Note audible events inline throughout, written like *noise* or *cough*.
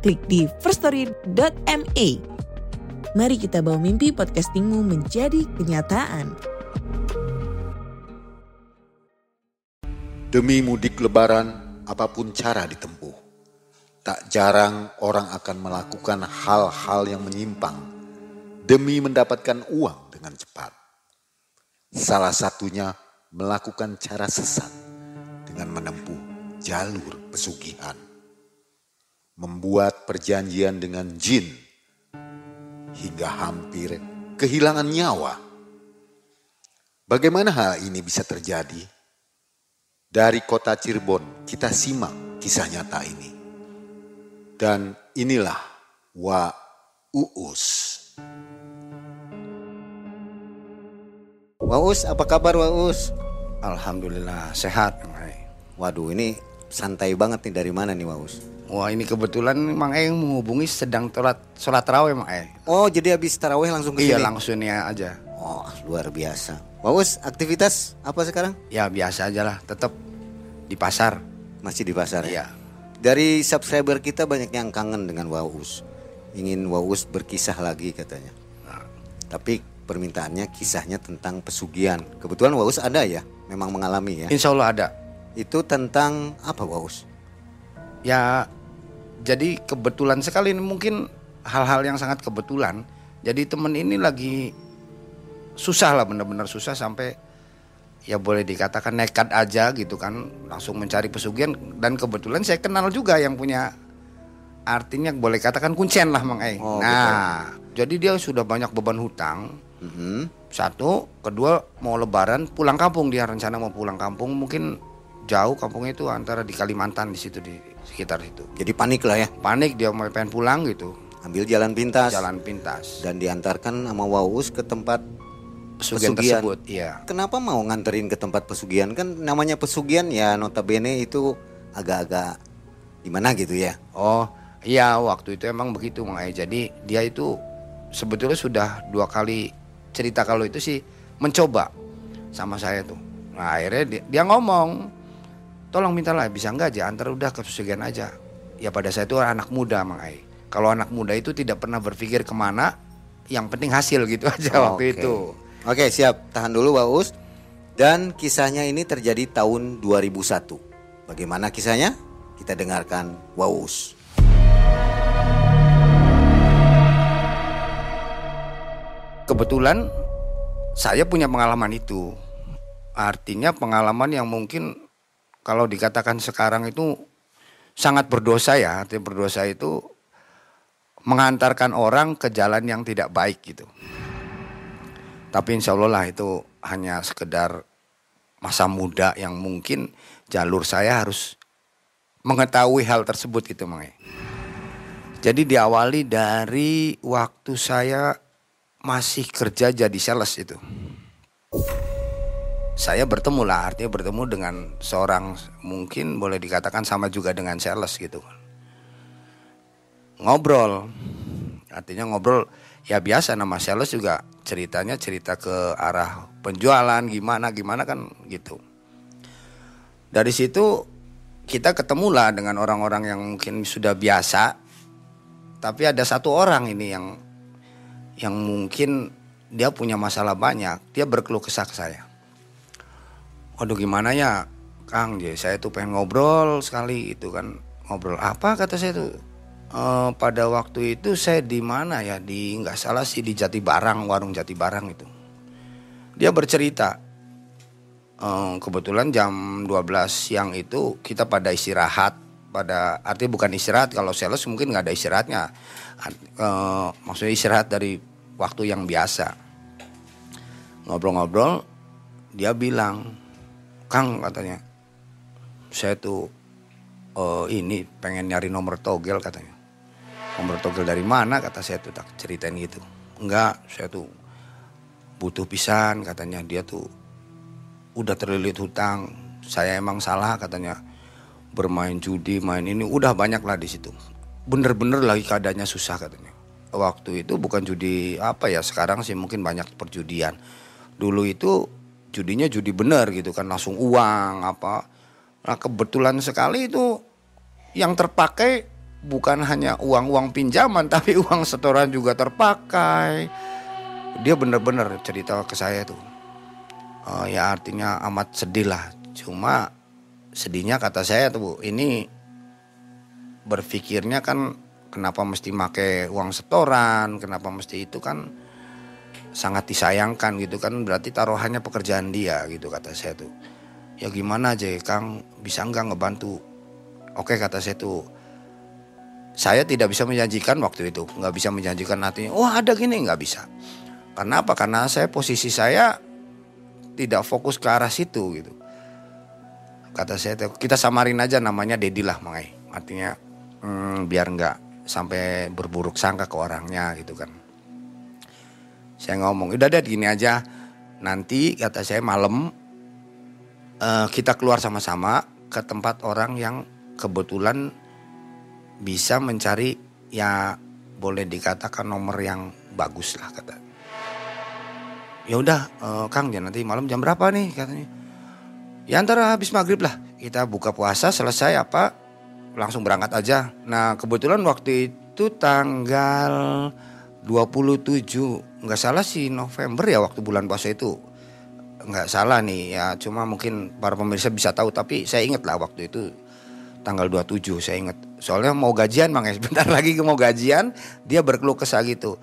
klik di firststory.me. Mari kita bawa mimpi podcastingmu menjadi kenyataan. Demi mudik lebaran, apa pun cara ditempuh. Tak jarang orang akan melakukan hal-hal yang menyimpang demi mendapatkan uang dengan cepat. Salah satunya melakukan cara sesat dengan menempuh jalur pesugihan. Membuat perjanjian dengan jin hingga hampir kehilangan nyawa. Bagaimana hal ini bisa terjadi? Dari kota Cirebon kita simak kisah nyata ini. Dan inilah Wa Uus. Waus, apa kabar Waus? Alhamdulillah sehat. Waduh, ini santai banget nih dari mana nih Waus? Wah ini kebetulan Mang Eng menghubungi sedang sholat sholat raweh Mang Eng. Oh, jadi habis tarawih langsung ke Iya sini? langsungnya aja. Oh, luar biasa. Waus, aktivitas apa sekarang? Ya biasa aja lah, tetap di pasar. Masih di pasar ya? Iya. Dari subscriber kita banyak yang kangen dengan Waus. Ingin Waus berkisah lagi katanya. Nah, Tapi permintaannya kisahnya tentang pesugihan. Kebetulan Waus ada ya? Memang mengalami ya? Insya Allah ada. Itu tentang apa Waus? Ya jadi kebetulan sekali ini mungkin hal-hal yang sangat kebetulan. Jadi temen ini lagi susah lah benar-benar susah sampai ya boleh dikatakan nekat aja gitu kan langsung mencari pesugihan dan kebetulan saya kenal juga yang punya artinya boleh katakan kuncen lah Mang Eng. Oh, nah, jadi dia sudah banyak beban hutang. Mhm. Satu, kedua mau lebaran pulang kampung dia rencana mau pulang kampung mungkin jauh kampungnya itu antara di Kalimantan di situ di sekitar situ. Jadi panik lah ya. Panik dia mau pengen pulang gitu. Ambil jalan pintas. Jalan pintas. Dan diantarkan sama Waus ke tempat Pesugihan pesugihan. tersebut, iya. Kenapa mau nganterin ke tempat pesugihan? Kan namanya pesugihan ya notabene itu agak-agak gimana gitu ya. Oh, iya waktu itu emang begitu Mang. Jadi dia itu sebetulnya sudah dua kali cerita kalau itu sih mencoba sama saya tuh. Nah, akhirnya dia, dia ngomong, tolong mintalah bisa nggak aja antar udah ke pesugihan aja. Ya pada saya itu anak muda Mang Ai. Kalau anak muda itu tidak pernah berpikir ke mana, yang penting hasil gitu *laughs* aja waktu Oke. itu. Oke, siap. Tahan dulu Waus. Dan kisahnya ini terjadi tahun 2001. Bagaimana kisahnya? Kita dengarkan Waus. Kebetulan saya punya pengalaman itu. Artinya pengalaman yang mungkin kalau dikatakan sekarang itu sangat berdosa ya. Artinya berdosa itu mengantarkan orang ke jalan yang tidak baik gitu. Tapi insya Allah lah itu hanya sekedar masa muda yang mungkin jalur saya harus mengetahui hal tersebut gitu Mang. E. Jadi diawali dari waktu saya masih kerja jadi sales itu. Saya bertemu lah, artinya bertemu dengan seorang mungkin boleh dikatakan sama juga dengan sales gitu. Ngobrol, artinya ngobrol ya biasa nama sales juga ceritanya cerita ke arah penjualan gimana gimana kan gitu. Dari situ kita ketemulah dengan orang-orang yang mungkin sudah biasa, tapi ada satu orang ini yang yang mungkin dia punya masalah banyak, dia berkeluh kesah ke saya. Waduh gimana ya Kang, jadi saya tuh pengen ngobrol sekali itu kan. Ngobrol apa kata saya tuh? "Eh, pada waktu itu saya di mana ya? Di nggak salah sih di Jati Barang warung Jati Barang itu. Dia bercerita eh, kebetulan jam 12 siang itu kita pada istirahat. Pada artinya bukan istirahat kalau sales mungkin nggak ada istirahatnya. Eh, maksudnya istirahat dari waktu yang biasa. Ngobrol-ngobrol dia bilang Kang katanya. Saya tuh eh, ini pengen nyari nomor togel katanya. Nomor togel dari mana? Kata saya tuh tak ceritain gitu. Enggak saya tuh butuh pisan katanya. Dia tuh udah terlilit hutang. Saya emang salah katanya. Bermain judi main ini udah banyak lah di situ. Bener-bener lagi keadaannya susah katanya. Waktu itu bukan judi apa ya sekarang sih mungkin banyak perjudian. Dulu itu judinya judi bener gitu kan langsung uang apa. Nah kebetulan sekali itu yang terpakai bukan hanya uang-uang pinjaman *laughs* tapi uang setoran juga terpakai. Dia bener-bener cerita ke saya tuh uh, ya artinya amat sedih lah cuma sedihnya kata saya tuh ini berpikirnya kan kenapa mesti make uang setoran kenapa mesti itu kan sangat disayangkan gitu kan berarti taruhannya pekerjaan dia gitu kata saya tuh ya gimana aja Kang bisa nggak ngebantu oke kata saya tuh saya tidak bisa menjanjikan waktu itu nggak bisa menjanjikan nantinya wah ada gini nggak bisa karena apa? Karena saya posisi saya tidak fokus ke arah situ gitu. Kata saya kita samarin aja namanya Dedi lah Mangai. Artinya hmm, biar nggak sampai berburuk sangka ke orangnya gitu kan. Saya ngomong, udah deh gini aja. Nanti kata saya malam uh, kita keluar sama-sama ke tempat orang yang kebetulan bisa mencari ya boleh dikatakan nomor yang bagus lah kata. Ya udah uh, Kang ya nanti malam jam berapa nih? katanya. Ya antara habis maghrib lah. Kita buka puasa selesai apa langsung berangkat aja. Nah kebetulan waktu itu tanggal 27 nggak salah sih November ya waktu bulan puasa itu. Nggak salah nih ya cuma mungkin para pemirsa bisa tahu tapi saya ingat lah waktu itu tanggal 27 saya ingat. Soalnya mau gajian mang *laughs* sebentar lagi mau gajian dia berkeluh kesah gitu.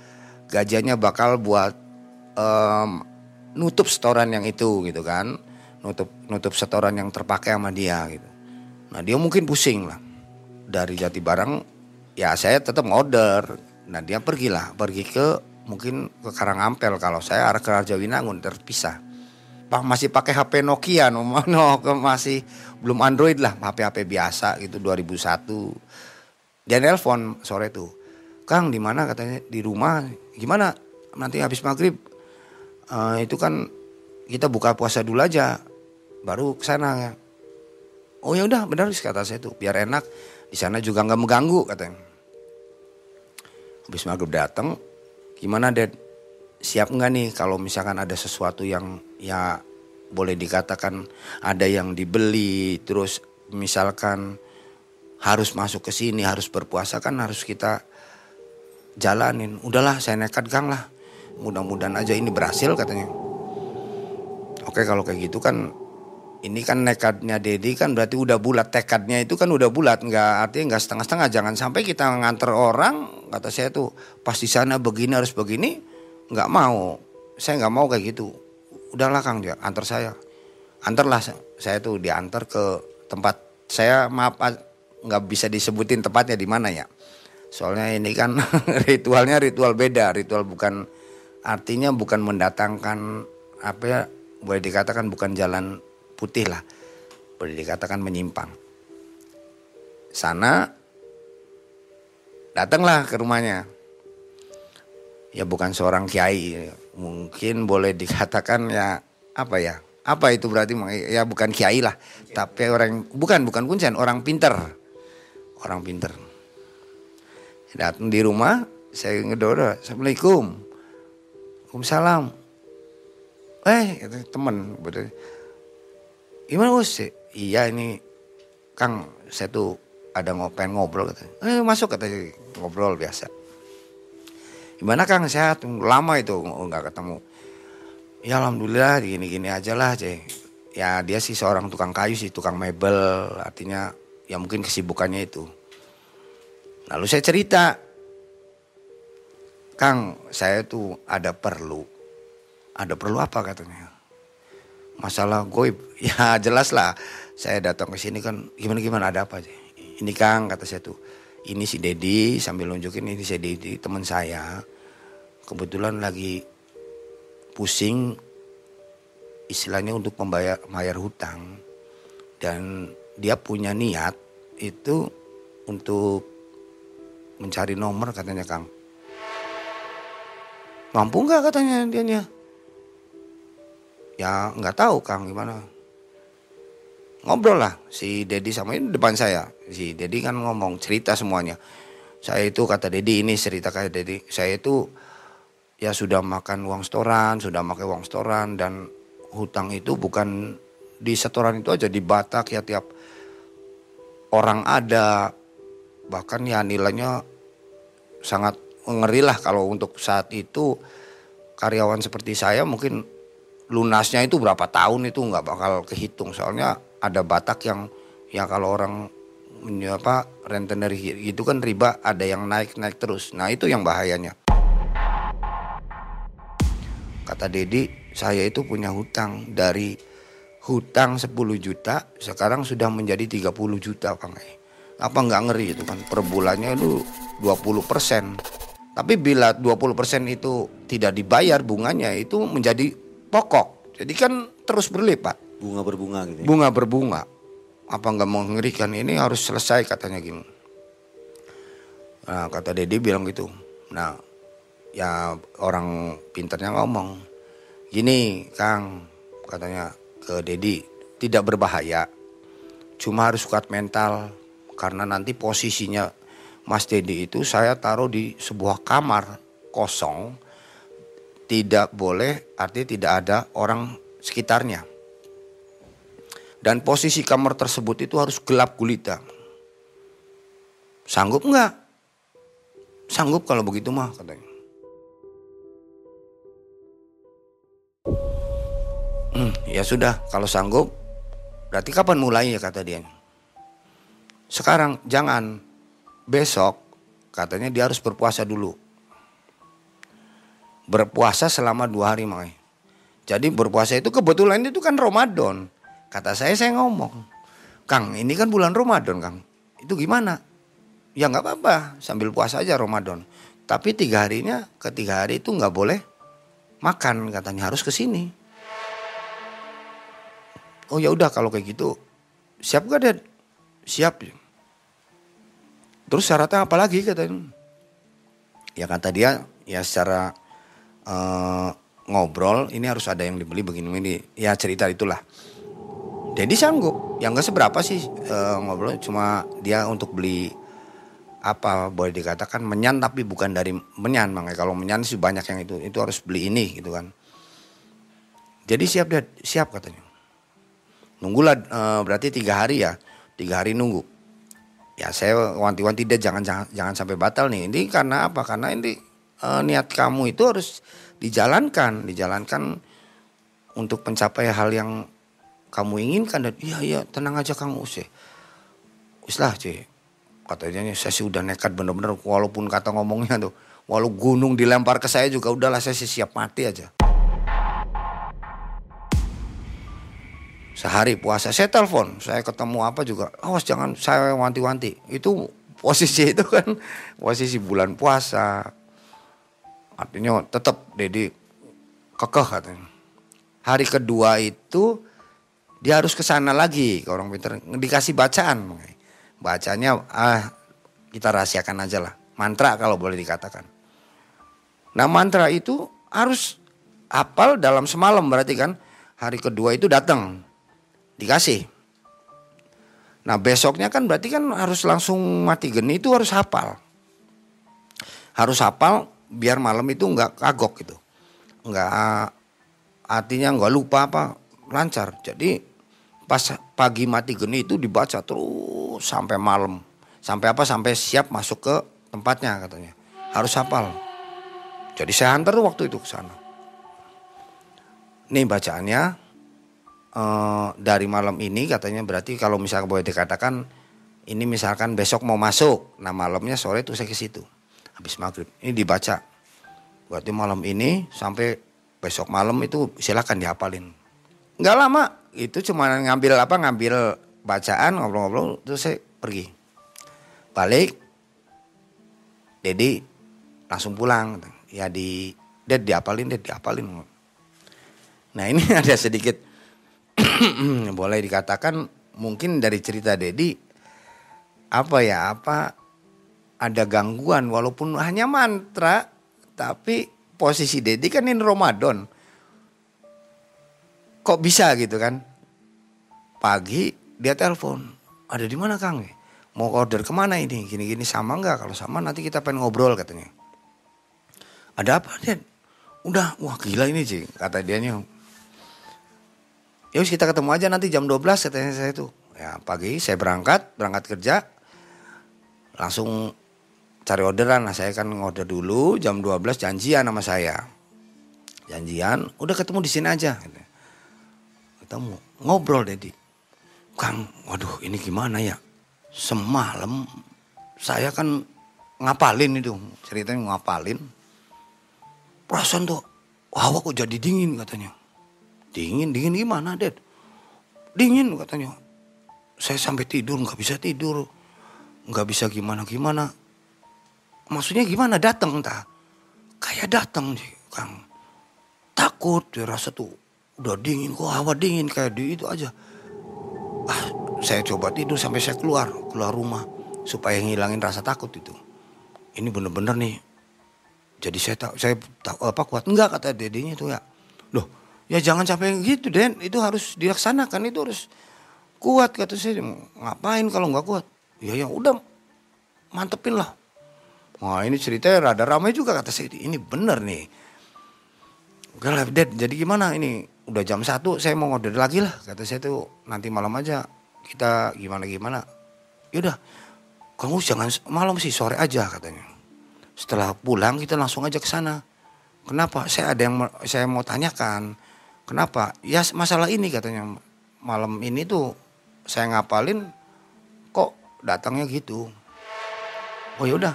Gajiannya bakal buat um, nutup setoran yang itu gitu kan. Nutup nutup setoran yang terpakai sama dia gitu. Nah dia mungkin pusing lah. Dari jati barang ya saya tetap order nah dia pergilah pergi ke mungkin ke Karangampel kalau saya arah ke Raja Winangun terpisah. Pak masih pakai HP Nokia no, *laughs* no masih belum Android lah. HP HP biasa gitu 2001 dia nelpon sore tuh Kang di mana? Katanya di rumah. Gimana? Nanti habis maghrib. Uh, itu kan kita buka puasa dulu aja baru ke sana. Oh ya udah benar kata saya tuh biar enak. Di sana juga nggak mengganggu katanya. Habis maghrib datang gimana Ded siap nggak nih kalau misalkan ada sesuatu yang ya boleh dikatakan ada yang dibeli terus misalkan harus masuk ke sini harus berpuasa kan harus kita jalanin. Udahlah saya nekat gang lah. Mudah-mudahan aja ini berhasil katanya. Oke kalau kayak gitu kan ini kan nekadnya Dedi kan berarti udah bulat. Tekadnya itu kan udah bulat. Nggak artinya nggak setengah-setengah. Jangan sampai kita nganter orang kata saya tuh pas di sana begini harus begini. Nggak mau. Saya nggak mau kayak gitu. Udahlah Kang dia antar saya. Antarlah saya tuh diantar ke tempat. Saya maaf nggak bisa disebutin tempatnya di mana ya. Soalnya ini kan *laughs* ritualnya ritual beda. Ritual bukan artinya bukan mendatangkan apa ya boleh dikatakan bukan jalan putih lah boleh dikatakan menyimpang. Sana datanglah ke rumahnya. Ya bukan seorang kiai. Mungkin boleh dikatakan ya apa ya? Apa itu berarti? Ya bukan kiai lah. Tapi orang bukan bukan kuncian orang pinter. Orang pinter. Datang di rumah saya ngedoro assalamualaikum. Waalaikumsalam. Eh, betul. Gimana bos? Iya ini Kang, saya tuh ada ngopen ngobrol kata. Eh masuk kata ngobrol biasa. Gimana Kang sehat? Lama itu nggak ketemu. Ya alhamdulillah gini-gini aja lah cek. Ya dia sih seorang tukang kayu sih, tukang mebel. Artinya ya mungkin kesibukannya itu. Lalu saya cerita, Kang, saya tuh ada perlu. Ada perlu apa katanya? Masalah goib. *laughs* Ya jelas lah. Saya datang ke sini kan gimana-gimana ada apa aja. Ini Kang kata saya tuh. Ini si Dedi sambil nunjukin ini si Dedi teman saya. Kebetulan lagi pusing istilahnya untuk membayar bayar hutang dan dia punya niat itu untuk mencari nomor katanya Kang. Mampu nggak katanya dianya? Ya nggak tahu Kang gimana. Ngobrol lah si Dedi sama ini depan saya. Si Dedi kan ngomong cerita semuanya. Saya itu kata Dedi ini cerita kayak Dedi. Saya itu ya sudah makan uang setoran, sudah pakai uang setoran dan hutang itu bukan di setoran itu aja di Batak ya tiap orang ada bahkan ya nilainya sangat ngeri lah kalau untuk saat itu karyawan seperti saya mungkin lunasnya itu berapa tahun itu nggak bakal kehitung. Soalnya ada Batak yang ya kalau orang apa rentenir gitu kan riba ada yang naik naik terus. Nah itu yang bahayanya. Kata Dedi, saya itu punya hutang. Dari hutang 10 juta sekarang sudah menjadi 30 juta Kang. Apa nggak ngeri itu kan? Per bulannya itu 20 persen. Tapi bila 20 persen itu tidak dibayar bunganya itu menjadi pokok. Jadi kan terus berlipat. Bunga berbunga gitu. Ya? Bunga berbunga. Apa nggak mengerikan ini harus selesai katanya gini. Nah kata Dedi bilang gitu. Nah ya orang pinternya ngomong gini Kang katanya ke Dedi tidak berbahaya cuma harus kuat mental karena nanti posisinya Mas Dedi itu saya taruh di sebuah kamar kosong tidak boleh artinya tidak ada orang sekitarnya. Dan posisi kamar tersebut itu harus gelap gulita. Sanggup nggak? Sanggup kalau begitu mah katanya. Hmm, ya sudah, kalau sanggup, berarti kapan mulainya kata dia. Sekarang jangan, besok katanya dia harus berpuasa dulu. Berpuasa selama dua hari makanya. Jadi berpuasa itu kebetulan itu kan Ramadan. Kata saya saya ngomong, Kang ini kan bulan Ramadan Kang. Itu gimana? Ya nggak apa-apa sambil puasa aja Ramadan. Tapi tiga harinya ketiga hari itu nggak boleh makan katanya harus ke sini oh ya udah kalau kayak gitu siap gak deh siap terus syaratnya apa lagi katanya ya kata dia ya secara uh, ngobrol ini harus ada yang dibeli begini ini ya cerita itulah. Jadi sanggup. Yang gak seberapa sih uh, ngobrol cuma dia untuk beli apa boleh dikatakan menyan tapi bukan dari menyan. Makanya kalau menyan sih banyak yang itu itu harus beli ini gitu kan. Jadi siap dia siap katanya. Nunggulah uh, berarti tiga hari ya, tiga hari nunggu. Ya saya wanti-wanti dia jangan jangan jangan sampai batal nih. Ini karena apa? Karena ini uh, niat kamu itu harus dijalankan, dijalankan untuk mencapai hal yang kamu inginkan dan iya iya tenang aja Kang Us Uslah cek katanya saya sih udah nekat bener-bener walaupun kata ngomongnya tuh walau gunung dilempar ke saya juga udahlah saya sih siap mati aja. Sehari puasa saya telepon saya ketemu apa juga awas jangan saya wanti-wanti. Itu posisi itu kan posisi bulan puasa artinya tetap Dedi kekeh katanya. Hari kedua itu dia harus ke sana lagi ke orang pintar. Dikasih bacaan bacanya ah kita rahasiakan aja lah. Mantra kalau boleh dikatakan. Nah mantra itu harus hafal dalam semalam berarti kan. Hari kedua itu datang dikasih. Nah besoknya kan berarti kan harus langsung mati geni itu harus hafal. Harus hafal biar malam itu nggak kagok gitu. Nggak artinya nggak lupa apa lancar. Jadi pas pagi mati geni itu dibaca terus sampai malam. Sampai apa? Sampai siap masuk ke tempatnya katanya. Harus hafal. Jadi saya antar waktu itu ke sana. Nih bacaannya uh, dari malam ini katanya berarti kalau misalkan boleh dikatakan ini misalkan besok mau masuk, nah malamnya sore itu saya ke situ habis maghrib. Ini dibaca. Berarti malam ini sampai besok malam itu silakan dihafalin. Nggak lama. Itu cuma ngambil apa ngambil bacaan ngobrol-ngobrol terus saya pergi. Balik Dedi langsung pulang. Ya di Ded diapalin Ded diapalin nah ini *laughs* ada sedikit. *clears throat* Boleh dikatakan mungkin dari cerita Dedi apa ya apa ada gangguan walaupun hanya mantra tapi posisi Dedi kan ini Ramadan. Kok bisa gitu kan? Pagi dia telepon, ada di mana Kang? Mau order ke mana ini? Gini-gini sama nggak? Kalau sama nanti kita pengen ngobrol katanya. Ada apa Ded? Udah, wah gila ini sih kata dia nih. Ya kita ketemu aja nanti jam 12 katanya saya tuh. Ya pagi saya berangkat, berangkat kerja. Langsung cari orderan lah. Saya kan ngorder dulu jam 12 janjian sama saya. Janjian udah ketemu di sini aja. Ketemu ngobrol Dedi. Kang waduh ini gimana ya? Semalam saya kan ngapalin itu ceritanya ngapalin. Perasaan tuh wah kok jadi dingin katanya. Dingin dingin gimana Ded? Dingin katanya. Saya sampai tidur nggak bisa tidur. Nggak bisa gimana gimana maksudnya gimana? Datang entah kayak datang sih kang. Takut dia rasa tuh udah dingin kok hawa dingin kayak di itu aja. Ah saya coba tidur sampai saya keluar keluar rumah supaya ngilangin rasa takut itu. Ini bener-bener nih. Jadi saya tak saya tak apa kuat. Enggak kata dedenya itu ya. Loh ya jangan sampai gitu Den. Itu harus dilaksanakan itu harus kuat kata saya. Ngapain kalau nggak kuat? Ya ya udah mantepin lah Wah ini ceritanya rada ramai juga kata saya. Ini bener nih. Oke lah Dad, jadi gimana ini? Udah jam satu saya mau order lagi lah. Kata saya tuh nanti malam aja kita gimana-gimana. Yaudah, kamu jangan malam sih sore aja katanya. Setelah pulang kita langsung aja ke sana. Kenapa? Saya ada yang saya mau tanyakan. Kenapa? Ya masalah ini katanya. Malam ini tuh saya ngapalin kok datangnya gitu. Oh yaudah,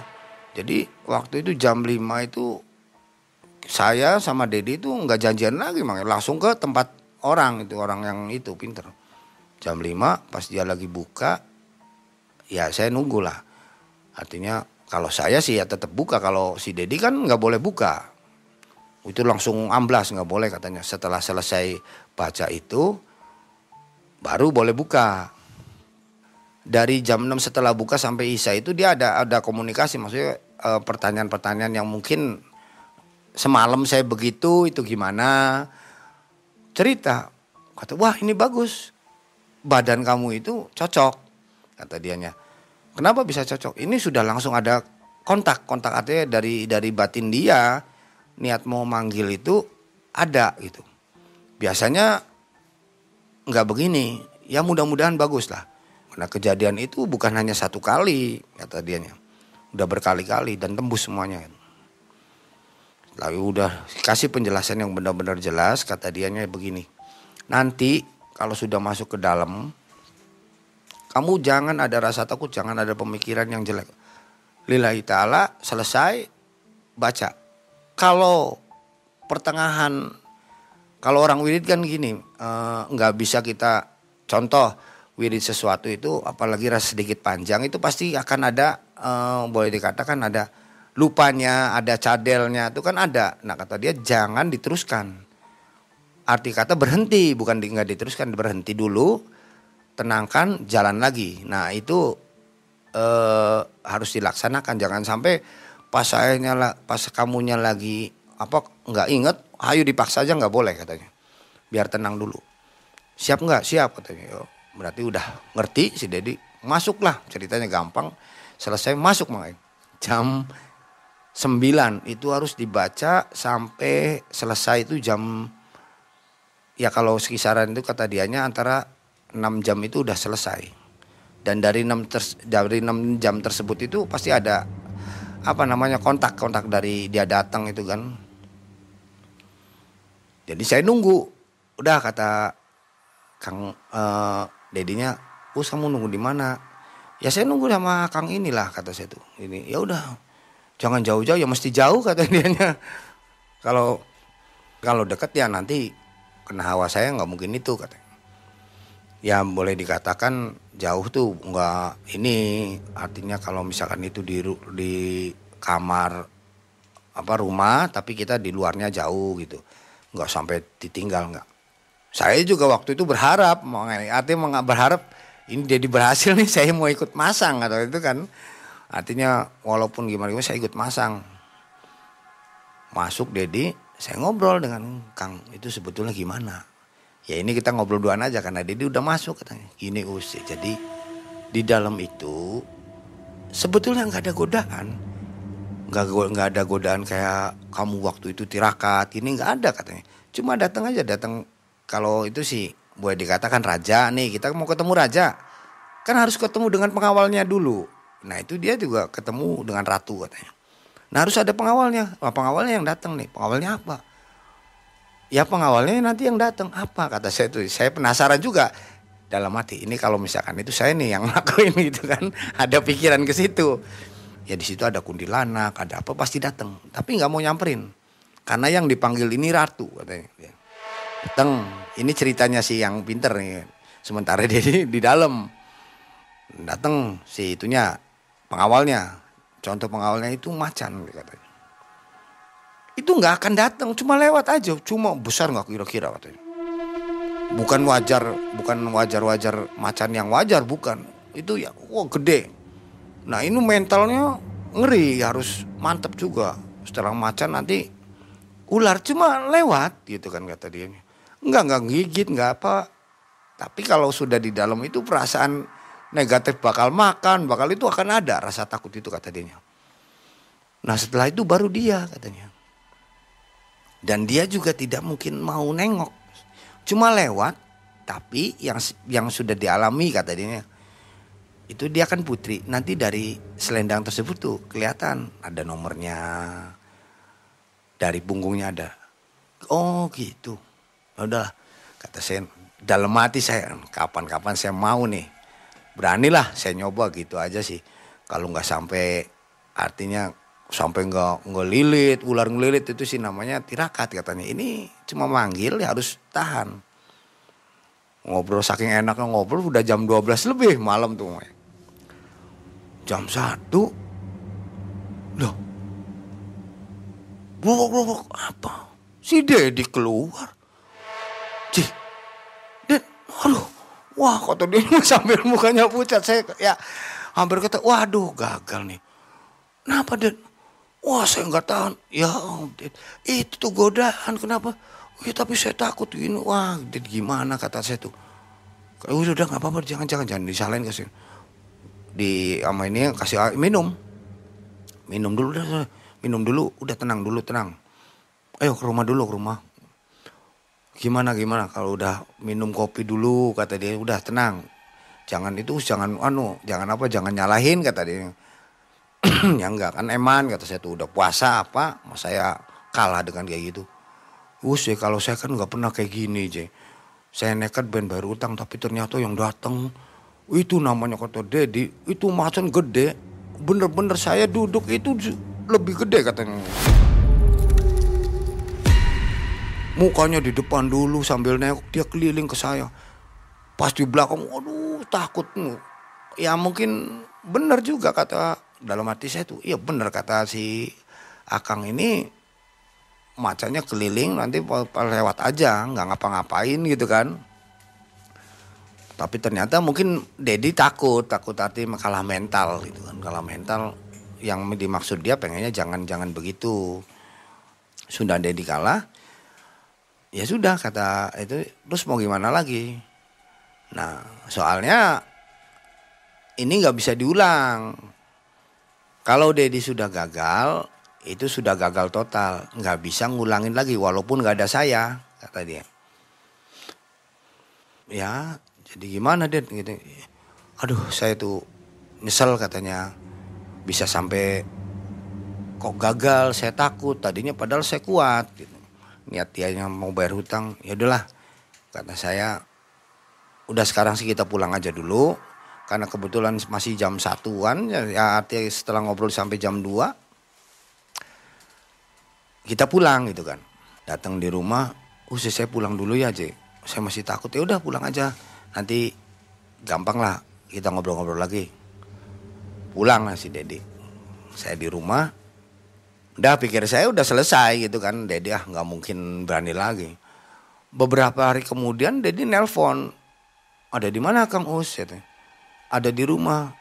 jadi waktu itu jam 5 itu saya sama Dedi itu nggak janjian lagi makanya langsung ke tempat orang itu orang yang itu pinter. Jam 5 pas dia lagi buka ya saya nunggu lah. Artinya kalau saya sih ya tetap buka kalau si Dedi kan nggak boleh buka. Itu langsung amblas nggak boleh katanya. Setelah selesai baca itu baru boleh buka dari jam 6 setelah buka sampai Isya itu dia ada ada komunikasi. Maksudnya pertanyaan pertanyaan-pertanyaan yang mungkin semalam saya begitu itu gimana? Cerita. Kata wah ini bagus. Badan kamu itu cocok kata dianya. Kenapa bisa cocok? Ini sudah langsung ada kontak. Kontak artinya dari dari batin dia niat mau manggil itu ada gitu. Biasanya nggak begini. Ya mudah-mudahan bagus lah karena kejadian itu bukan hanya satu kali kata dianya. Udah berkali-kali dan tembus semuanya. Lalu udah kasih penjelasan yang benar-benar jelas kata dianya begini. Nanti kalau sudah masuk ke dalam kamu jangan ada rasa takut, jangan ada pemikiran yang jelek. Lillahi ta'ala selesai baca. Kalau pertengahan kalau orang wirid kan gini eh, nggak uh, bisa kita contoh wirid sesuatu itu apalagi rasa sedikit panjang itu pasti akan ada uh, boleh dikatakan ada lupanya, ada cadelnya itu kan ada. Nah kata dia jangan diteruskan. Arti kata berhenti bukan nggak diteruskan berhenti dulu, tenangkan jalan lagi. Nah itu uh, harus dilaksanakan jangan sampai pas sayanya pas kamunya lagi apa nggak inget, ayo dipaksa aja nggak boleh katanya. Biar tenang dulu. Siap nggak? Siap katanya. Berarti udah ngerti si Dedi masuklah ceritanya gampang. Selesai masuk makanya jam 9 itu harus dibaca sampai selesai itu jam ya kalau sekisaran itu kata dianya antara 6 jam itu udah selesai. Dan dari 6 ter, dari 6 jam tersebut itu pasti ada apa namanya kontak-kontak dari dia datang itu kan. Jadi saya nunggu. Udah kata Kang uh, dedinya us kamu nunggu di mana? Ya saya nunggu sama kang inilah kata saya tuh. Ini ya udah jangan jauh-jauh ya mesti jauh *laughs* kata dia kalau kalau deket ya nanti kena hawa saya nggak mungkin itu katanya ya boleh dikatakan jauh tuh nggak ini artinya kalau misalkan itu di di kamar apa rumah tapi kita di luarnya jauh gitu. Nggak sampai ditinggal nggak saya juga waktu itu berharap, artinya berharap ini jadi berhasil nih *laughs* saya mau ikut masang atau itu kan. Artinya walaupun gimana gimana saya ikut masang. Masuk Dedi, saya ngobrol dengan Kang itu sebetulnya gimana. Ya ini kita ngobrol duaan aja karena Dedi udah masuk katanya. Gini us, jadi di dalam itu sebetulnya nggak ada godaan nggak nggak ada godaan kayak kamu waktu itu tirakat ini nggak ada katanya cuma datang aja datang kalau itu sih boleh dikatakan raja nih kita mau ketemu raja kan harus ketemu dengan pengawalnya dulu. Nah itu dia juga ketemu dengan ratu katanya. Nah harus ada pengawalnya. Nah, pengawalnya yang datang nih. Pengawalnya apa? Ya pengawalnya nanti yang datang. Apa? Kata saya tuh. Saya penasaran juga. Dalam hati ini kalau misalkan itu saya nih yang *laughs* ngelakuin gitu kan ada pikiran ke situ. Ya di situ ada kuntilanak, ada apa pasti datang. Tapi nggak mau nyamperin. Karena yang dipanggil ini ratu katanya. Datang. Ini ceritanya si yang pinter nih. Sementara *laughs* dia di, di dalam. Datang si itunya pengawalnya. Contoh pengawalnya itu macan katanya. Itu nggak akan datang, cuma lewat aja, cuma besar nggak kira-kira katanya. Bukan wajar, bukan wajar-wajar macan yang wajar, bukan. Itu ya, wah gede, Nah ini mentalnya ngeri harus mantep juga. Setelah macan nanti ular cuma lewat gitu kan kata dia. Enggak enggak gigit enggak apa. Tapi kalau sudah di dalam itu perasaan negatif bakal makan, bakal itu akan ada rasa takut itu kata dia. Nah setelah itu baru dia katanya. Dan dia juga tidak mungkin mau nengok. Cuma lewat tapi yang yang sudah dialami kata dia itu dia kan putri. Nanti dari selendang tersebut tuh kelihatan ada nomornya. Dari punggungnya ada. Oh gitu. Udah kata saya dalam hati saya kapan-kapan saya mau nih. Beranilah saya nyoba gitu aja sih. Kalau nggak sampai artinya sampai nggak ngelilit ular ngelilit itu sih namanya tirakat katanya. Ini cuma manggil ya harus tahan. Ngobrol saking enaknya ngobrol udah jam 12 lebih malam tuh jam satu. Loh. Blok blok apa? Si Dedi keluar cih. Ded aduh wah kata dia *laughs* sambil mukanya pucat. Saya ya hampir kata waduh gagal nih. Kenapa Ded wah saya nggak tahan. Ya Ded itu tuh godaan kenapa? Ya tapi saya takut gini. Wah, Ded gimana? kata saya tuh. Udah udah nggak apa-apa, jangan jangan jangan disalahin kasih di sama ini kasih minum. Minum dulu udah minum dulu udah tenang dulu tenang. Ayo ke rumah dulu ke rumah gimana gimana? Kalau udah minum kopi dulu kata dia udah tenang. Jangan itu jangan anu jangan apa jangan nyalahin kata dia. *clears throat* Ya enggak kan eman kata saya tuh. Udah puasa apa? Saya kalah dengan kayak gitu? Us ya kalau saya kan nggak pernah kayak gini je saya nekat ben baru utang tapi ternyata yang datang itu namanya kata Dedi, itu macan gede. Bener-bener saya duduk itu lebih gede katanya. Mukanya di depan dulu sambil nengok dia keliling ke saya. Pas di belakang, aduh takut. Ya mungkin bener juga kata dalam hati saya tuh. Iya bener kata si Akang ini macannya keliling nanti lewat aja nggak ngapa-ngapain gitu kan tapi ternyata mungkin Dedi takut, takut arti kalah mental gitu kan. Kalah mental yang dimaksud dia pengennya jangan-jangan begitu. Sudah Dedi kalah, ya sudah kata itu terus mau gimana lagi. Nah soalnya ini nggak bisa diulang. Kalau Dedi sudah gagal, itu sudah gagal total, nggak bisa ngulangin lagi walaupun nggak ada saya, kata dia. Ya jadi gimana deh gitu aduh saya tuh nyesel katanya bisa sampai kok gagal saya takut tadinya padahal saya kuat gitu. Niat dia mau bayar hutang ya udahlah. Kata saya udah sekarang sih kita pulang aja dulu karena kebetulan masih jam satuan ya, ya artinya setelah ngobrol sampai jam 2 kita pulang gitu kan. Datang di rumah usai saya pulang dulu ya J saya masih takut. Ya udah pulang aja. Nanti gampang lah kita ngobrol-ngobrol lagi. Pulang lah si Dedi. Saya di rumah, udah pikir saya udah selesai gitu kan. Dedi ah nggak mungkin berani lagi. Beberapa hari kemudian Dedi nelpon, ada di mana Kang Us? Ada di rumah.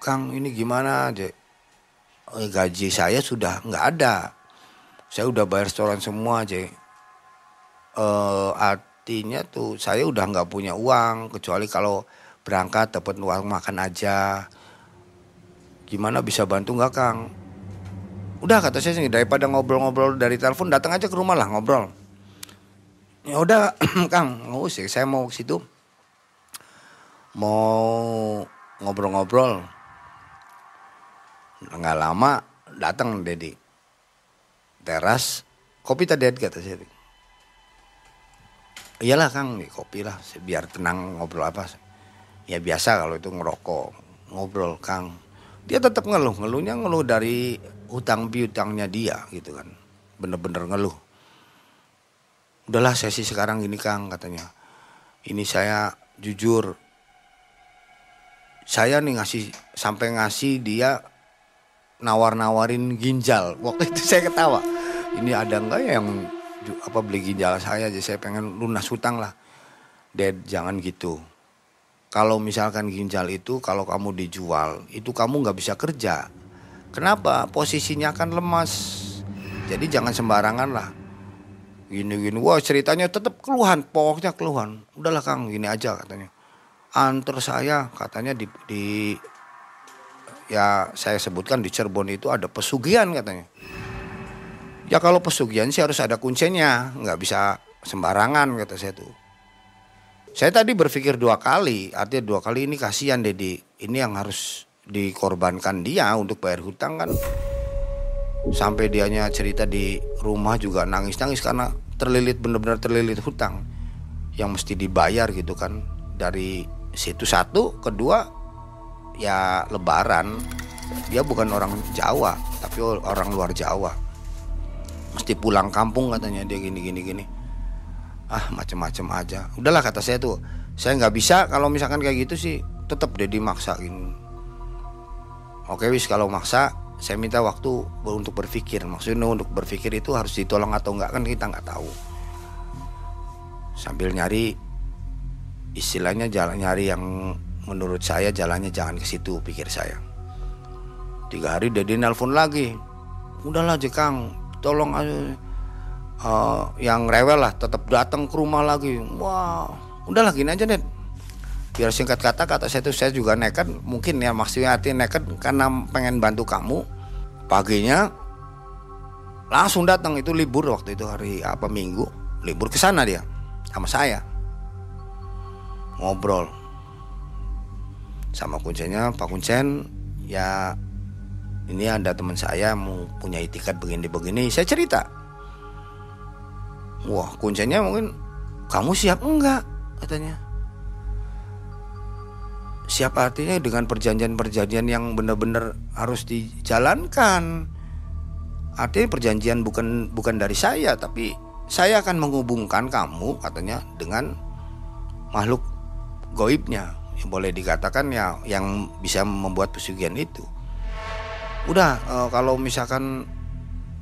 Kang ini gimana aja? eh, gaji saya sudah nggak ada. Saya udah bayar restoran semua aja. Eh, artinya tuh saya udah nggak punya uang kecuali kalau berangkat dapat uang makan aja. Gimana bisa bantu nggak Kang? Udah kata saya sih daripada ngobrol-ngobrol dari telepon datang aja ke rumah lah ngobrol. Ya udah *clears throat* Kang, nggak usah saya mau ke situ. Mau ngobrol-ngobrol. Nggak lama datang Dedi. Teras kopi tadi kata saya. Iyalah Kang, nih kopi lah biar tenang ngobrol apa. Ya biasa kalau itu ngerokok, ngobrol Kang. Dia tetap ngeluh, ngeluhnya ngeluh dari hutang piutangnya dia gitu kan. Bener-bener ngeluh. Udahlah sesi sekarang ini Kang katanya. Ini saya jujur saya nih ngasih sampai ngasih dia nawar-nawarin ginjal. Waktu itu saya ketawa. Ini ada nggak ya yang apa beli ginjal saya aja saya pengen lunas hutang lah. Dad jangan gitu. Kalau misalkan ginjal itu kalau kamu dijual itu kamu nggak bisa kerja. Kenapa? Posisinya kan lemas. Jadi jangan sembarangan lah. Gini-gini, wah ceritanya tetap keluhan, pokoknya keluhan. Udahlah Kang, gini aja katanya antar saya katanya di, di ya saya sebutkan di Cirebon itu ada pesugihan katanya. Ya kalau pesugihan sih harus ada kuncinya, nggak bisa sembarangan kata saya tuh. Saya tadi berpikir dua kali, artinya dua kali ini kasihan Dedi. Ini yang harus dikorbankan dia untuk bayar hutang kan. Sampai dianya cerita di rumah juga nangis-nangis karena terlilit benar-benar terlilit hutang yang mesti dibayar gitu kan. Dari situ satu kedua ya lebaran. Dia bukan orang Jawa tapi orang luar Jawa. Mesti pulang kampung katanya dia gini gini gini. Ah macem-macem aja. Udahlah kata saya tuh saya nggak bisa kalau misalkan kayak gitu sih tetap dia dimaksain oke wis kalau maksa saya minta waktu untuk berpikir. Maksudnya untuk berpikir itu harus ditolong atau enggak kan kita nggak tahu. Sambil nyari istilahnya jalan nyari yang menurut saya jalannya jangan ke situ pikir saya. Tiga hari dia nelpon lagi. Udahlah Jekang tolong uh, yang rewel lah tetap datang ke rumah lagi. Wah udahlah gini aja deh biar singkat kata kata saya itu saya juga nekat mungkin ya maksudnya hati nekat karena pengen bantu kamu. Paginya langsung datang itu libur waktu itu hari apa minggu libur ke sana dia sama saya. Ngobrol. Sama kuncinya Pak Kuncen ya ini ada teman saya mau punya itikat begini-begini saya cerita. Wah kuncinya mungkin kamu siap? Enggak katanya siap artinya? Dengan perjanjian-perjanjian yang benar-benar harus dijalankan. Artinya perjanjian bukan bukan dari saya tapi saya akan menghubungkan kamu katanya dengan makhluk goibnya. Yang boleh dikatakan ya yang bisa membuat pesugihan itu. Udah e, kalau misalkan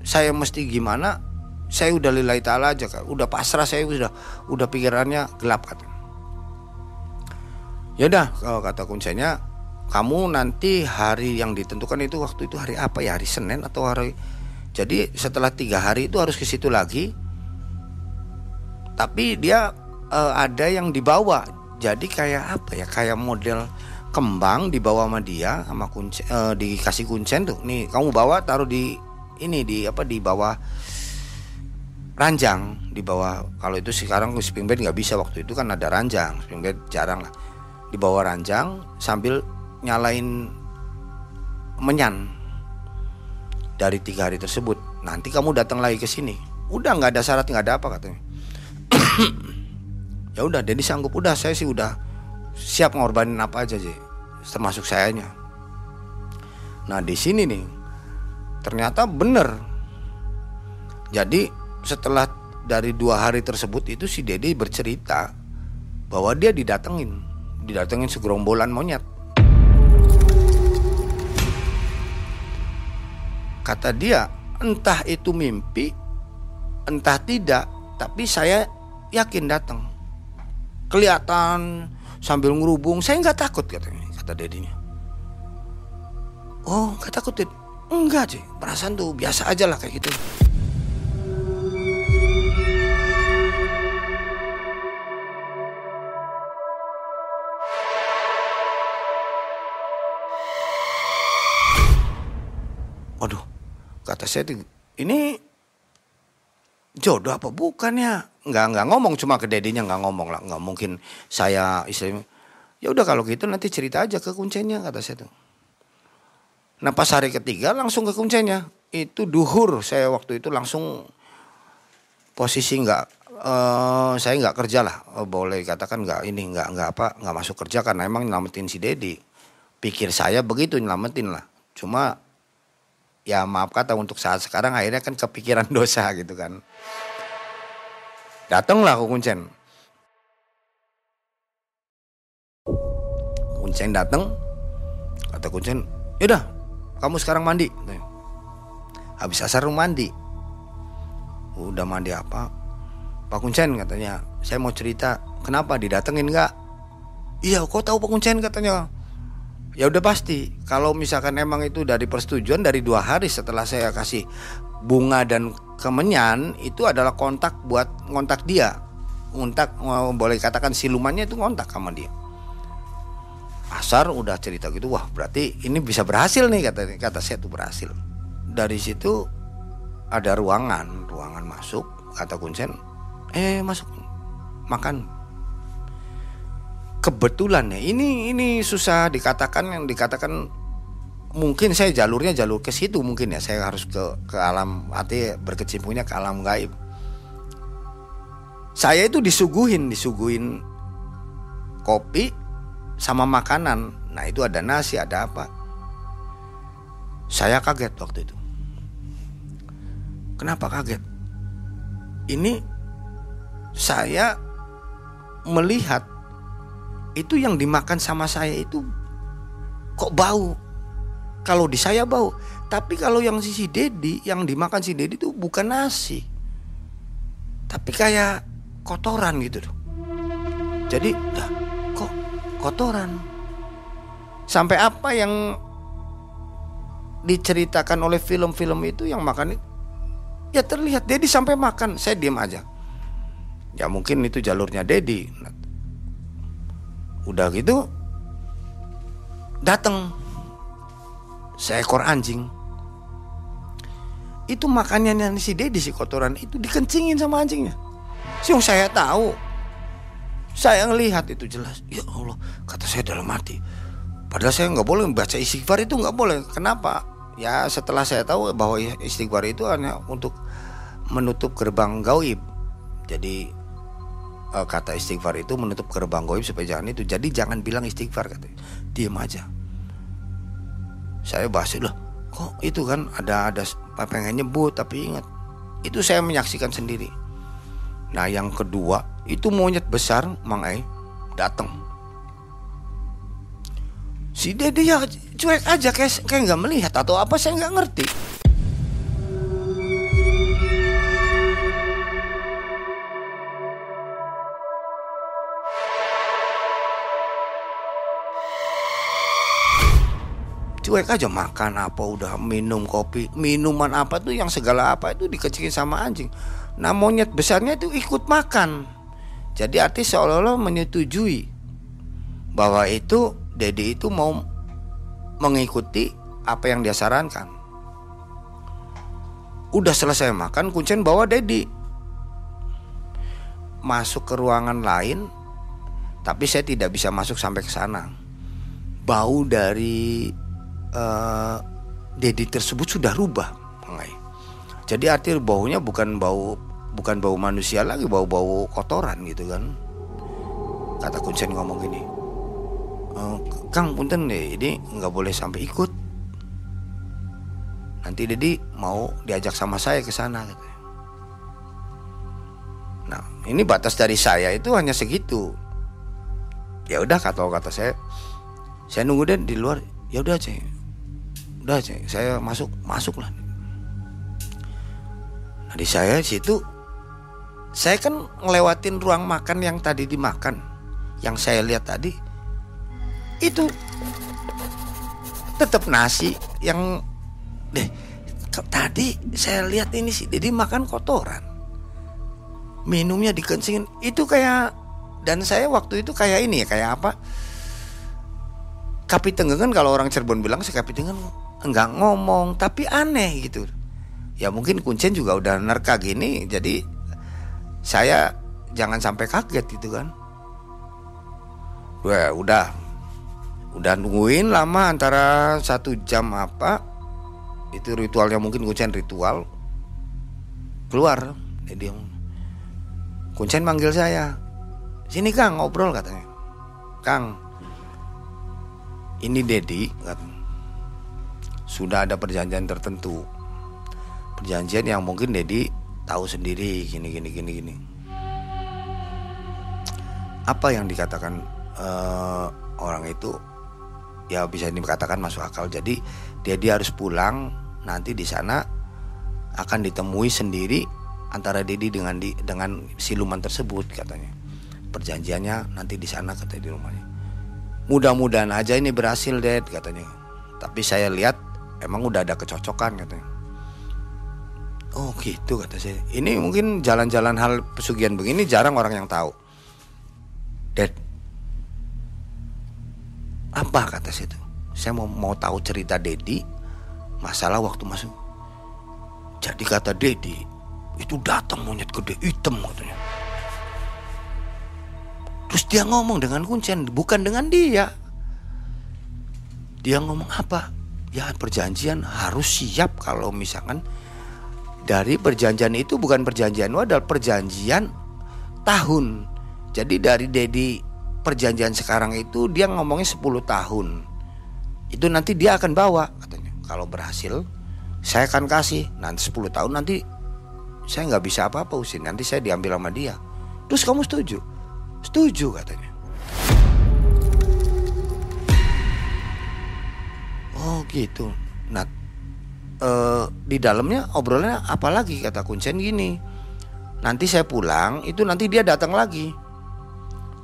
saya mesti gimana saya udah lillahi taala aja kan udah pasrah saya udah udah pikirannya gelap kan ya udah kalau kata kuncinya kamu nanti hari yang ditentukan itu waktu itu hari apa ya? Hari Senin atau hari? Jadi setelah tiga hari itu harus ke situ lagi. Tapi dia e, ada yang dibawa. Jadi kayak apa ya? Kayak model kembang dibawa sama dia sama kunci eh, dikasih kuncen tuh. Nih kamu bawa taruh di ini di apa di bawah ranjang. Di bawah kalau itu sekarang spring bed nggak bisa. Waktu itu kan ada ranjang spring bed jarang lah di bawah ranjang sambil nyalain menyan dari tiga hari tersebut. Nanti kamu datang lagi ke sini. Udah nggak ada syarat nggak ada apa katanya. *coughs* Ya udah Denny sanggup. Udah saya sih udah siap ngorbanin apa aja sih termasuk sayanya. Nah di sini nih ternyata bener. Jadi setelah dari dua hari tersebut itu si Dedi bercerita bahwa dia didatengin didatengin segerombolan monyet. Kata dia entah itu mimpi entah tidak tapi saya yakin datang kelihatan sambil ngerubung saya nggak takut katanya kata dedinya. Oh nggak takut Enggak cuy, perasaan tuh biasa aja lah kayak gitu. Waduh, kata saya ini jodoh apa bukan ya? Nggak nggak ngomong cuma ke dedinya nggak ngomong lah, nggak mungkin saya istilahnya. Ya udah kalau gitu nanti cerita aja ke kuncinya kata saya tuh. Nah pas hari ketiga langsung ke kuncinya itu duhur saya waktu itu langsung posisi nggak eh, saya nggak kerja lah Eh, boleh katakan nggak ini nggak nggak apa nggak masuk kerja karena emang nyelamatin si Dedi pikir saya begitu nyelamatin lah cuma ya maaf kata untuk saat sekarang akhirnya kan kepikiran *laughs* dosa gitu kan. Datanglah ke kuncen. Kuncen datang. Kata kuncen yaudah kamu sekarang mandi. Habis asar mandi. Udah mandi apa? Pak Kuncen katanya saya mau cerita kenapa didatengin nggak? Iya kok tahu Pak Kuncen katanya ya udah pasti. Kalau misalkan emang itu dari persetujuan dari dua hari setelah saya kasih bunga dan kemenyan itu adalah kontak buat ngontak dia. Ngontak oh, boleh katakan silumannya itu ngontak sama dia. Asar udah cerita gitu wah berarti ini bisa berhasil nih kata kata saya tuh berhasil. Dari situ ada ruangan ruangan masuk kata kuncen eh masuk makan kebetulan ya ini ini susah dikatakan yang dikatakan mungkin saya jalurnya jalur ke situ mungkin ya. Saya harus ke ke alam arti berkecimpungnya ke alam gaib. Saya itu disuguhin disuguhin kopi sama makanan. Nah itu ada nasi ada apa. Saya kaget waktu itu. Kenapa kaget? Ini saya melihat itu yang dimakan sama saya itu kok bau. Kalau di saya bau, tapi kalau yang si Dedi yang dimakan si Dedi itu bukan nasi. Tapi kayak kotoran gitu loh. Jadi, dah, kok kotoran? Sampai apa yang diceritakan oleh film-film itu yang makan ya terlihat Dedi sampai makan, saya diam aja. Ya mungkin itu jalurnya Dedi. Udah gitu datang seekor anjing. Itu makanannya si Dedi si kotoran itu dikencingin sama anjingnya. Siung saya tahu. Saya ngelihat itu jelas. Ya Allah, kata saya dalam hati. Padahal saya nggak boleh baca istighfar itu nggak boleh. Kenapa? Ya setelah saya tahu bahwa istighfar itu hanya untuk menutup gerbang gaib. Jadi uh, kata istighfar itu menutup gerbang goib supaya jangan itu. Jadi jangan bilang istighfar katanya. Diam aja. Saya bahas loh. Kok itu kan ada ada pengen nyebut tapi ingat itu saya menyaksikan sendiri. Nah yang kedua itu monyet besar Mang Ai datang. Si Dede ya cuek aja kayak kayak nggak melihat atau apa saya nggak ngerti. Cuek aja makan apa udah minum kopi minuman apa tuh yang segala apa itu dikecilin sama anjing. Nah monyet besarnya itu ikut makan. Jadi artis seolah-olah menyetujui bahwa itu Dedi itu mau mengikuti apa yang dia sarankan. Udah selesai makan kuncen bawa Dedi masuk ke ruangan lain tapi saya tidak bisa masuk sampai ke sana. Bau dari uh, Dedi tersebut sudah rubah, Pengai. Jadi arti baunya bukan bau bukan bau manusia lagi, bau-bau kotoran gitu kan. Kata Kuncen ngomong gini, e, Kang punten deh, ini nggak boleh sampai ikut. Nanti Dedi mau diajak sama saya ke sana. Nah, ini batas dari saya itu hanya segitu. Ya udah kata kata saya, saya nunggu deh di luar. Ya udah cek, udah saya masuk masuk lah nah di saya situ saya kan ngelewatin ruang makan yang tadi dimakan. Yang saya lihat tadi itu tetap nasi yang deh tadi saya lihat ini sih Dedi makan kotoran. Minumnya dikencingin itu kayak dan saya waktu itu kayak ini ya kayak apa? Kapi Tenggengan kalau orang Cirebon bilang sih Kapi Tenggengan enggak ngomong tapi aneh gitu. Ya mungkin kuncen juga udah nerka gini jadi saya jangan sampai kaget gitu kan. Wah, udah udah nungguin lama antara satu jam apa itu ritualnya mungkin kuncen ritual keluar jadi kuncen manggil saya sini kang ngobrol katanya. Kang ini Dedi sudah ada perjanjian tertentu. Perjanjian yang mungkin Dedi tahu sendiri gini gini gini gini. Apa yang dikatakan uh, orang itu? Ya bisa dikatakan masuk akal. Jadi dia harus pulang nanti di sana akan ditemui sendiri antara Dedi dengan di dengan siluman tersebut katanya. Perjanjiannya nanti di sana katanya di rumahnya. Mudah-mudahan aja ini berhasil Ded katanya. Tapi saya lihat emang udah ada kecocokan katanya. Oh gitu kata saya. Ini mungkin jalan-jalan hal pesugihan begini jarang orang yang tahu. Dad apa kata saya itu? Saya mau mau tahu cerita Dedi masalah waktu masuk. Jadi kata Dedi itu datang monyet gede hitam katanya. Terus dia ngomong dengan kuncen bukan dengan dia. Dia ngomong apa ya perjanjian harus siap kalau misalkan dari perjanjian itu bukan perjanjian adalah perjanjian tahun jadi dari Dedi perjanjian sekarang itu dia ngomongnya 10 tahun. Itu nanti dia akan bawa katanya. Kalau berhasil saya akan kasih. Nanti 10 tahun nanti saya nggak bisa apa-apa usin. Nanti saya diambil sama dia. Terus kamu setuju? Setuju katanya. Oh gitu. Nah uh, di dalamnya obrolannya apalagi kata kuncen gini. Nanti saya pulang itu nanti dia datang lagi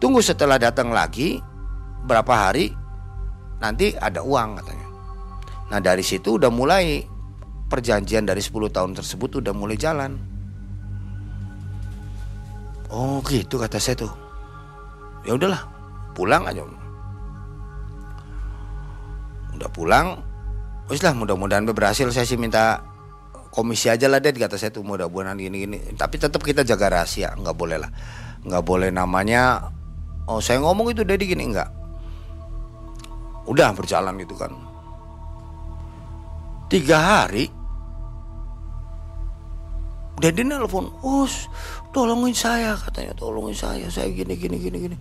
Tunggu setelah datang lagi berapa hari nanti ada uang katanya. Nah dari situ udah mulai perjanjian dari 10 tahun tersebut udah mulai jalan. Oh gitu kata saya tuh. Ya udahlah, pulang aja. Udah pulang, wis lah mudah-mudahan berhasil. Saya sih minta komisi aja lah deh kata saya tuh mudah-mudahan gini-gini. Tapi tetap kita jaga rahasia, nggak boleh lah, nggak boleh namanya oh saya ngomong itu Dedi gini enggak udah berjalan gitu kan. Tiga hari Dedi nelfon us tolongin saya katanya tolongin saya saya gini gini gini gini.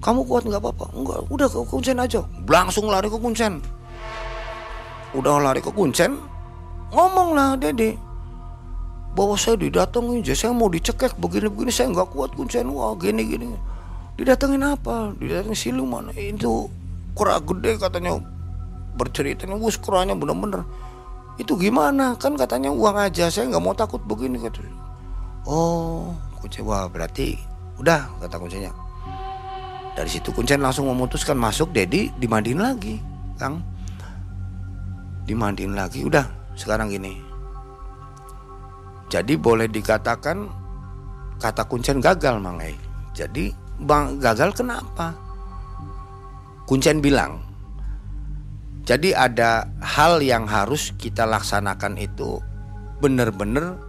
Kamu kuat nggak apa-apa? Enggak udah ke kuncen aja. Langsung lari ke kuncen udah lari ke kuncen ngomong lah Dedi bahwa saya didatengin saya mau dicekek begini-begini saya nggak kuat kuncen. Wah gini gini didatengin apa? Didatengin siluman itu kura gede katanya. Berceritanya wus kuranya bener-bener. Itu gimana? Kan katanya uang aja saya nggak mau takut begini kata oh kuncen wah berarti udah kata kuncinya dari situ kuncen langsung memutuskan masuk Dedi dimandiin lagi kang dimandiin lagi udah sekarang gini jadi boleh dikatakan kata kuncen gagal mangai jadi Bang gagal kenapa? Kuncen bilang, jadi ada hal yang harus kita laksanakan itu benar-benar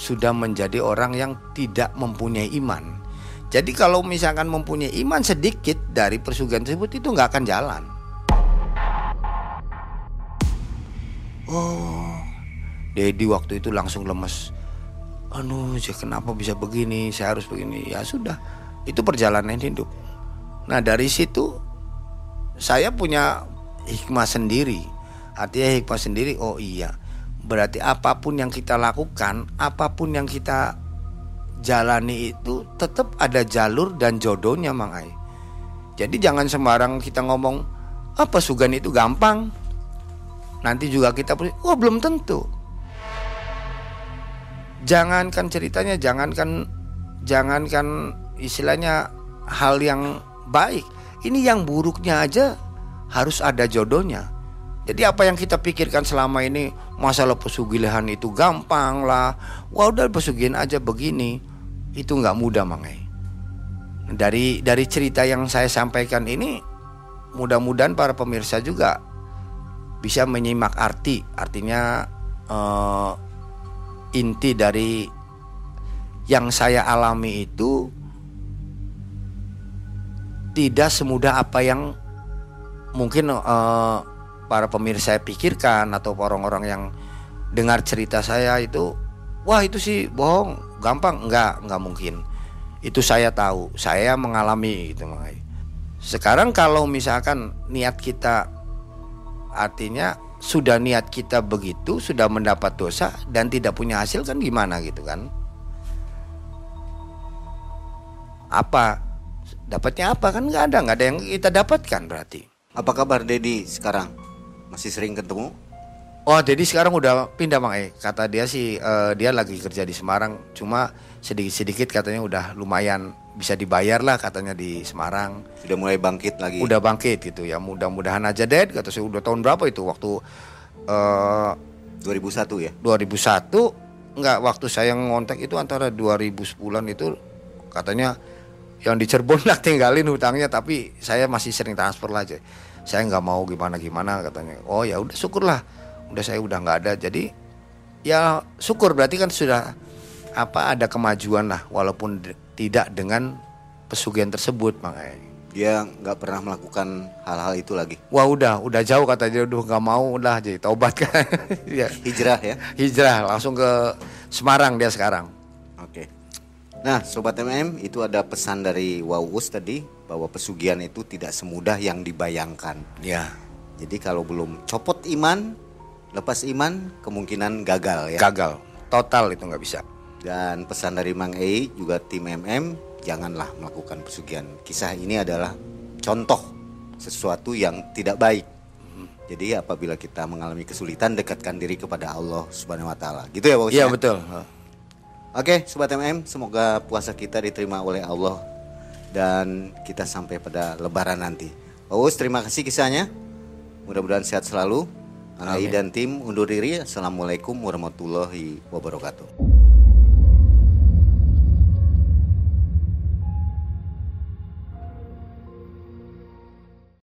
sudah menjadi orang yang tidak mempunyai iman. Jadi kalau misalkan mempunyai iman sedikit dari persugihan tersebut itu nggak akan jalan. Oh, Dedi waktu itu langsung lemes. Aduh, kenapa bisa begini? Saya harus begini. Ya sudah, itu perjalanan hidup. Nah dari situ saya punya hikmah sendiri. Artinya hikmah sendiri. Oh iya, berarti apa pun yang kita lakukan, apa pun yang kita jalani itu tetap ada jalur dan jodohnya, Mang Ai. Jadi jangan sembarang kita ngomong apa sugan itu gampang. Nanti juga kita oh belum tentu. Jangankan ceritanya, jangankan jangankan istilahnya hal yang baik. Ini yang buruknya aja harus ada jodohnya. Jadi apa yang kita pikirkan selama ini masalah pesugihan itu gampang lah. Wah udah pesugihan aja begini. Itu nggak mudah mangai. Dari dari cerita yang saya sampaikan ini mudah-mudahan para pemirsa juga bisa menyimak arti. Artinya eh, inti dari yang saya alami itu tidak semudah apa yang mungkin eh, para pemirsa pikirkan atau orang-orang yang dengar cerita saya itu wah itu sih bohong gampang. Enggak enggak mungkin. Itu saya tahu saya mengalami itu sekarang kalau misalkan niat kita artinya sudah niat kita begitu sudah mendapat dosa dan tidak punya hasil kan gimana gitu kan apa dapatnya apa kan nggak ada nggak ada yang kita dapatkan berarti Apa kabar Dedi sekarang? Masih sering ketemu? Oh, jadi sekarang udah pindah Bang E. Kata dia sih eh, dia lagi kerja di Semarang, cuma sedikit-sedikit katanya udah lumayan bisa dibayar lah katanya di Semarang. Sudah mulai bangkit lagi. Udah bangkit gitu ya. Mudah-mudahan aja Dad kata saya udah tahun berapa itu waktu eh 2001 ya. 2001 enggak waktu saya ngontek itu antara 2010-an itu katanya yang di Cirebon lah tinggalin hutangnya tapi saya masih sering transfer lah aja. Saya nggak mau gimana gimana katanya. Oh ya udah syukurlah. Udah saya udah nggak ada jadi ya syukur berarti kan sudah apa ada kemajuan lah walaupun de- tidak dengan pesugihan tersebut makanya. Dia nggak pernah melakukan hal-hal itu lagi. Wah udah udah jauh kata dia udah nggak mau udah jadi taubat kan. *laughs* ya. Hijrah ya. Hijrah langsung ke Semarang dia sekarang. Oke. Nah, sobat MM, itu ada pesan dari Wawus tadi bahwa pesugihan itu tidak semudah yang dibayangkan. Ya. Jadi kalau belum copot iman, lepas iman, kemungkinan gagal ya. gagal total itu nggak bisa Dan pesan dari Mang E juga tim MM, janganlah melakukan pesugihan. Kisah ini adalah contoh sesuatu yang tidak baik. Jadi apabila kita mengalami kesulitan, dekatkan diri kepada Allah Subhanahu wa taala. Gitu ya, Wawus? iya ya? betul Oke, sobat MM, semoga puasa kita diterima oleh Allah dan kita sampai pada lebaran nanti. Waus, terima kasih kisahnya. Mudah-mudahan sehat selalu. Anai dan tim undur diri. Assalamualaikum warahmatullahi wabarakatuh.